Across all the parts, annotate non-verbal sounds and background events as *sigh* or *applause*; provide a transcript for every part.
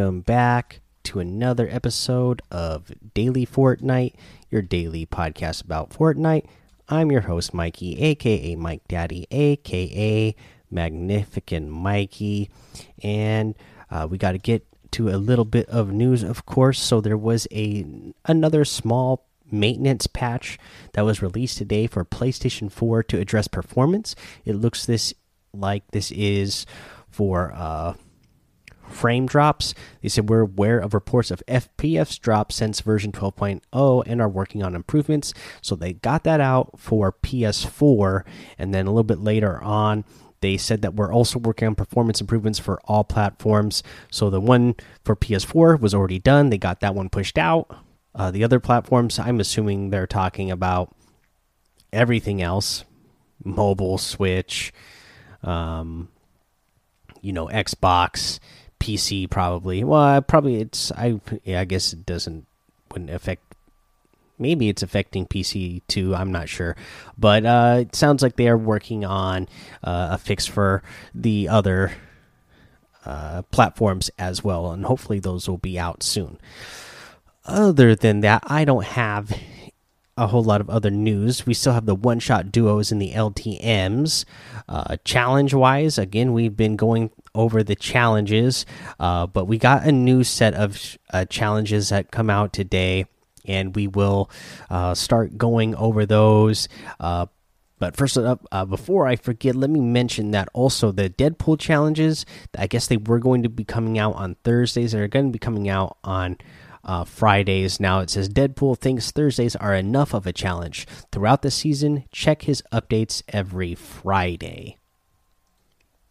Welcome back to another episode of Daily Fortnite, your daily podcast about Fortnite. I'm your host, Mikey, aka Mike Daddy, aka Magnificent Mikey. And uh, we got to get to a little bit of news, of course. So there was a another small maintenance patch that was released today for PlayStation 4 to address performance. It looks this like this is for uh, frame drops. They said we're aware of reports of FPS drops since version 12.0 and are working on improvements. So they got that out for PS4, and then a little bit later on. They said that we're also working on performance improvements for all platforms. So the one for PS4 was already done. They got that one pushed out. Uh, the other platforms, I'm assuming they're talking about everything else mobile, Switch, um, you know, Xbox, PC, probably. Well, probably it's, I, yeah, I guess it doesn't, wouldn't affect maybe it's affecting PC too. I'm not sure, but uh, it sounds like they are working on uh, a fix for the other uh, platforms as well, and hopefully those will be out soon. Other than that, I don't have a whole lot of other news. We still have the one shot duos and the LTMs. Uh, challenge wise, again, we've been going over the challenges, uh, but we got a new set of uh, challenges that come out today and we will uh, start going over those. Uh, but first up, uh, before I forget, let me mention that also the Deadpool challenges. I guess they were going to be coming out on Thursdays. They're going to be coming out on uh, Fridays. Now it says Deadpool thinks Thursdays are enough of a challenge. Throughout the season, check his updates every Friday.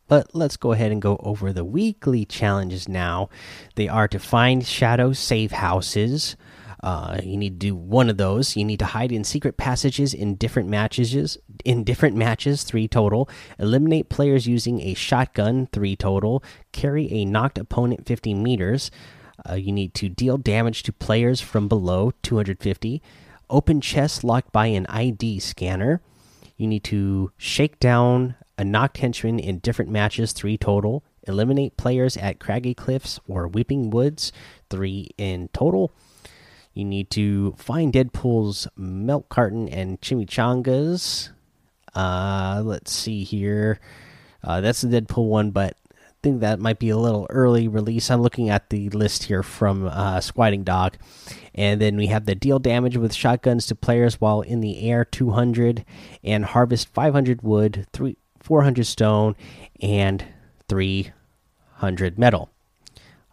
But let's go ahead and go over the weekly challenges now. They are to find shadow safe houses. Uh, you need to do one of those. You need to hide in secret passages in different matches. In different matches, three total. Eliminate players using a shotgun, three total. Carry a knocked opponent 50 meters. Uh, you need to deal damage to players from below 250. Open chests locked by an ID scanner. You need to shake down a knocked henchman in different matches, three total. Eliminate players at Craggy Cliffs or Weeping Woods, three in total. You need to find Deadpool's milk carton and chimichangas. Uh, let's see here. Uh, that's the Deadpool one, but I think that might be a little early release. I'm looking at the list here from uh, Squatting Dog. And then we have the deal damage with shotguns to players while in the air 200 and harvest 500 wood, three, 400 stone, and 300 metal.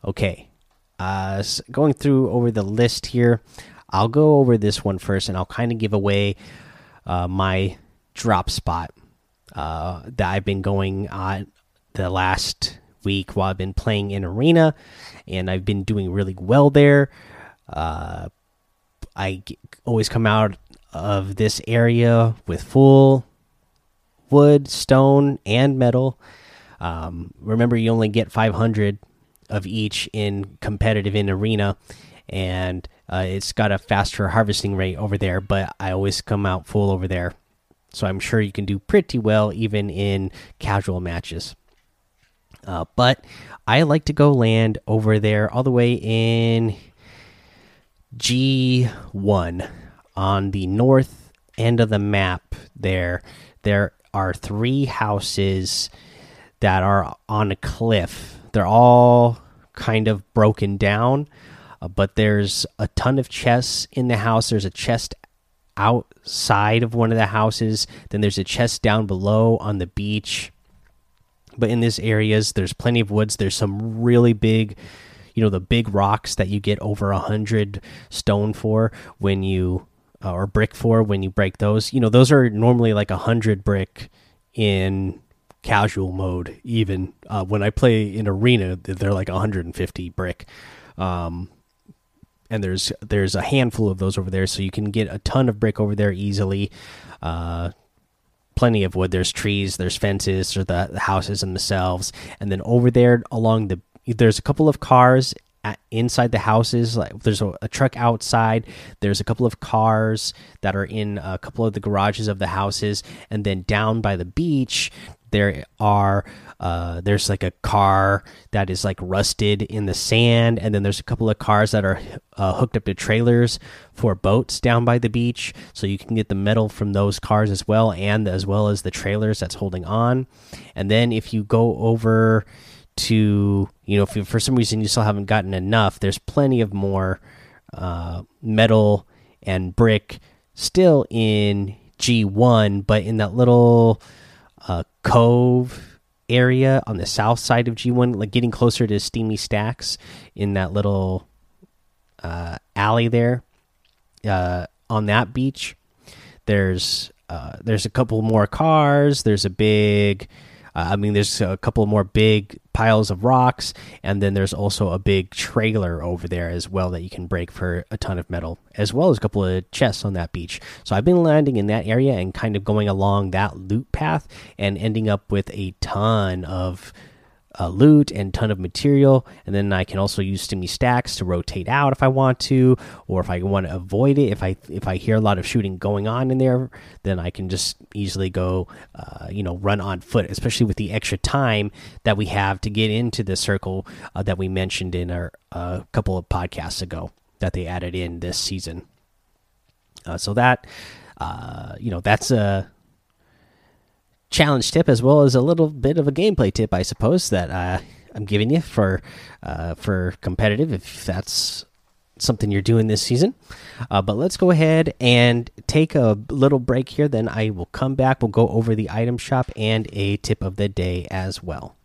Okay, uh, going through over the list here, I'll go over this one first, and I'll kind of give away uh, my drop spot uh, that I've been going on the last week while I've been playing in arena, and I've been doing really well there. Uh, I always come out of this area with full wood, stone, and metal. Um, remember, you only get 500 of each in competitive in arena, and uh, it's got a faster harvesting rate over there. But I always come out full over there, so I'm sure you can do pretty well even in casual matches. Uh, but I like to go land over there all the way in G1 on the north end of the map. There, there are three houses that are on a cliff. They're all kind of broken down, uh, but there's a ton of chests in the house. There's a chest outside of one of the houses. Then there's a chest down below on the beach. But in these areas, there's plenty of woods. There's some really big, you know, the big rocks that you get over a hundred stone for when you uh, or brick for when you break those. You know, those are normally like a hundred brick in casual mode even. Uh, when i play in arena they're like 150 brick. Um, and there's there's a handful of those over there so you can get a ton of brick over there easily. Uh, plenty of wood. There's trees there's fences there's the, the houses themselves. And then over there along the there's a couple of cars inside the houses like there's a, a, truck outside there's a couple of cars that are in a couple of the garages of the houses and then down by the beach there are uh, there's like a car that is like rusted in the sand, and then there's a couple of cars that are uh, hooked up to trailers for boats down by the beach, so you can get the metal from those cars as well, and as well as the trailers that's holding on. And then if you go over to you know if for some reason you still haven't gotten enough, there's plenty of more uh, metal and brick still in G1, but in that little uh, cove area on the south side of G1, like getting closer to Steamy Stacks in that little uh, alley there uh, on that beach. There's uh, there's a couple more cars. There's a big uh, I mean, there's a couple more big piles of rocks, and then there's also a big trailer over there as well that you can break for a ton of metal, as well as a couple of chests on that beach. So I've been landing in that area and kind of going along that loot path and ending up with a ton of uh, loot and ton of material. And then i can also use Steamy Stacks to rotate out if i want to or if i want to avoid it if i if i hear a lot of shooting going on in there then i can just easily go uh, you know run on foot especially with the extra time that we have to get into the circle uh, that we mentioned in our uh, couple of podcasts ago that they added in this season. Uh, so that uh, you know that's a challenge tip as well as a little bit of a gameplay tip, I suppose that uh, I'm giving you for uh, for competitive if that's something you're doing this season. Uh, but let's go ahead and take a little break here. Then I will come back. We'll go over the item shop and a tip of the day as well.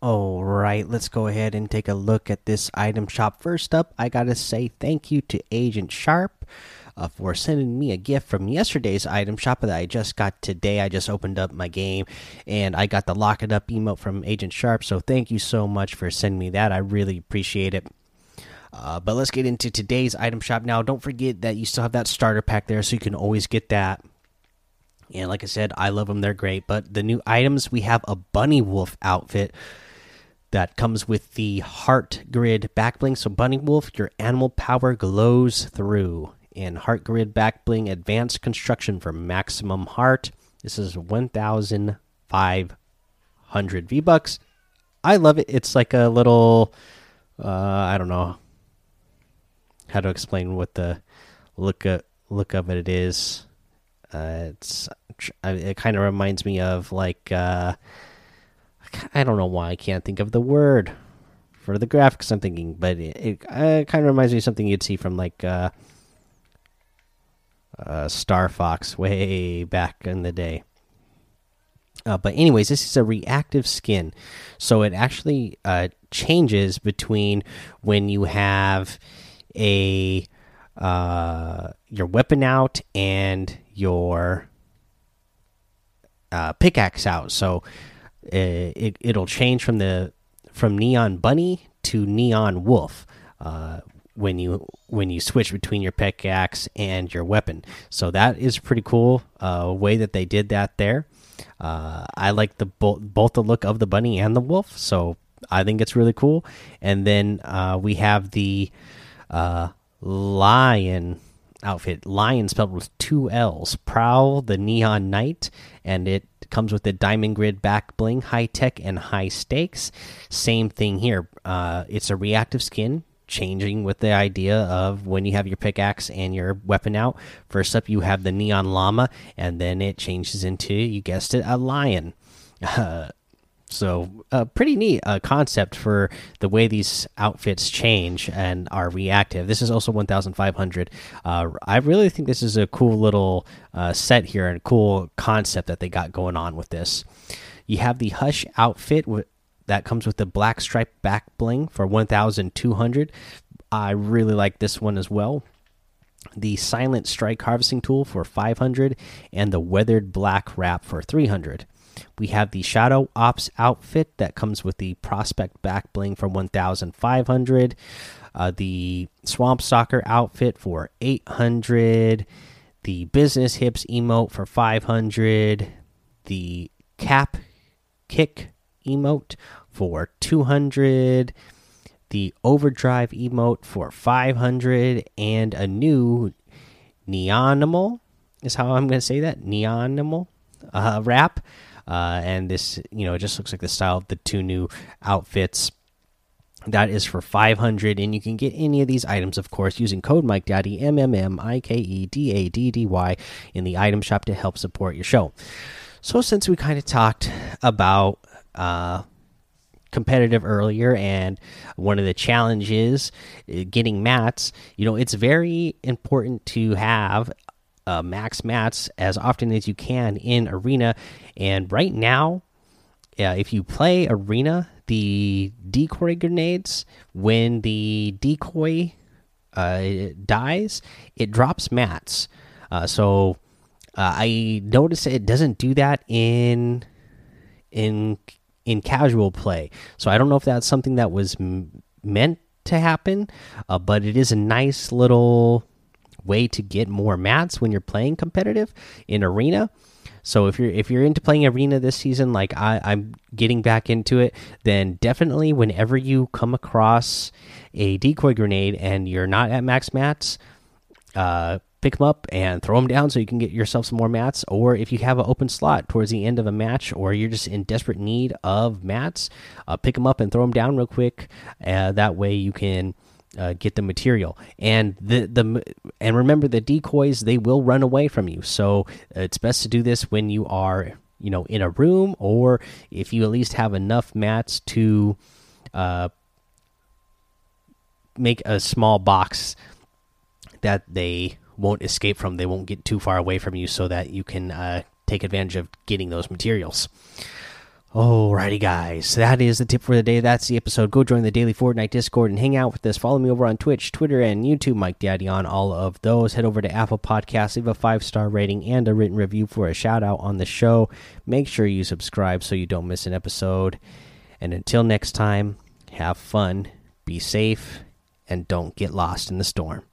All right, let's go ahead and take a look at this item shop. First up, I got to say thank you to Agent Sharp uh, for sending me a gift from yesterday's item shop that I just got today. I just opened up my game and I got the lock it up emote from Agent Sharp. So thank you so much for sending me that. I really appreciate it. Uh, but let's get into today's item shop now. Don't forget that you still have that starter pack there, so you can always get that. And like I said, I love them; they're great. But the new items we have a bunny wolf outfit that comes with the heart grid back bling. So bunny wolf, your animal power glows through and Heart Grid Back Bling Advanced Construction for maximum heart. This is 1,500 V bucks. I love it. It's like a little, uh, I don't know how to explain what the look of, look of it is. Uh, it's it kind of reminds me of like uh, I don't know why I can't think of the word for the graphics I'm thinking, but it, it uh, kind of reminds me of something you'd see from like uh, uh, Star Fox way back in the day. Uh, but anyways, this is a reactive skin, so it actually uh, changes between when you have a uh, your weapon out and your uh, pickaxe out. So uh, it it'll change from the from neon bunny to neon wolf. When you when you switch between your pickaxe and your weapon. So that is pretty cool uh, way that they did that there. Uh, I like the both both the look of the bunny and the wolf, so I think it's really cool. And then uh, we have the uh, Llion outfit, lion spelled with two L's. Prowl the neon knight, and it comes with the diamond grid back bling, high tech and high stakes. Same thing here. Uh, it's a reactive skin changing with the idea of when you have your pickaxe and your weapon out. First up, you have the neon llama, and then it changes into, you guessed it, a lion. Uh, *laughs* so, a uh, pretty neat uh, concept for the way these outfits change and are reactive. This is also 1,500. Uh, I really think this is a cool little uh, set here and cool concept that they got going on with this. You have the Hush outfit that comes with the black stripe back bling for 1200 i really like this one as well. The silent strike harvesting tool for 500 and the weathered black wrap for 300 we have the shadow ops outfit that comes with the prospect back bling for 1500 uh, the swamp soccer outfit for 800 the business hips emote for 500 the cap kick emote for 200 the overdrive emote for 500 and a new neonimal is how i'm going to say that neonimal uh, wrap. Uh, and this, you know, it just looks like the style of the two new outfits. That is for 500, and you can get any of these items, of course, using code Mike Daddy M M M I K E D A D D Y in the item shop to help support your show. So, since we kind of talked about uh, competitive earlier, and one of the challenges uh, getting mats, you know, it's very important to have uh, max mats as often as you can in arena. And right now, uh, if you play arena, the decoy grenades, when the decoy uh, dies, it drops mats. Uh, so uh, I noticed it doesn't do that in in in casual play. So I don't know if that's something that was meant to happen, uh, but it is a nice little way to get more mats when you're playing competitive in arena. So if you're if you're into playing arena this season, like I, I'm getting back into it, then definitely whenever you come across a decoy grenade and you're not at max mats, uh, pick them up and throw them down so you can get yourself some more mats. Or if you have an open slot towards the end of a match, or you're just in desperate need of mats, uh, pick them up and throw them down real quick. Uh, that way you can uh, get the material and the the and remember the decoys they will run away from you so it's best to do this when you are you know in a room or if you at least have enough mats to uh, make a small box that they won't escape from they won't get too far away from you so that you can uh, take advantage of getting those materials Alrighty, guys, that is the tip for the day. That's the episode. Go join the daily Fortnite Discord and hang out with us. Follow me over on Twitch, Twitter, and YouTube, Mike Daddy, on all of those. Head over to Apple Podcasts, leave a five star rating and a written review for a shout out on the show. Make sure you subscribe so you don't miss an episode. And until next time, have fun, be safe, and don't get lost in the storm.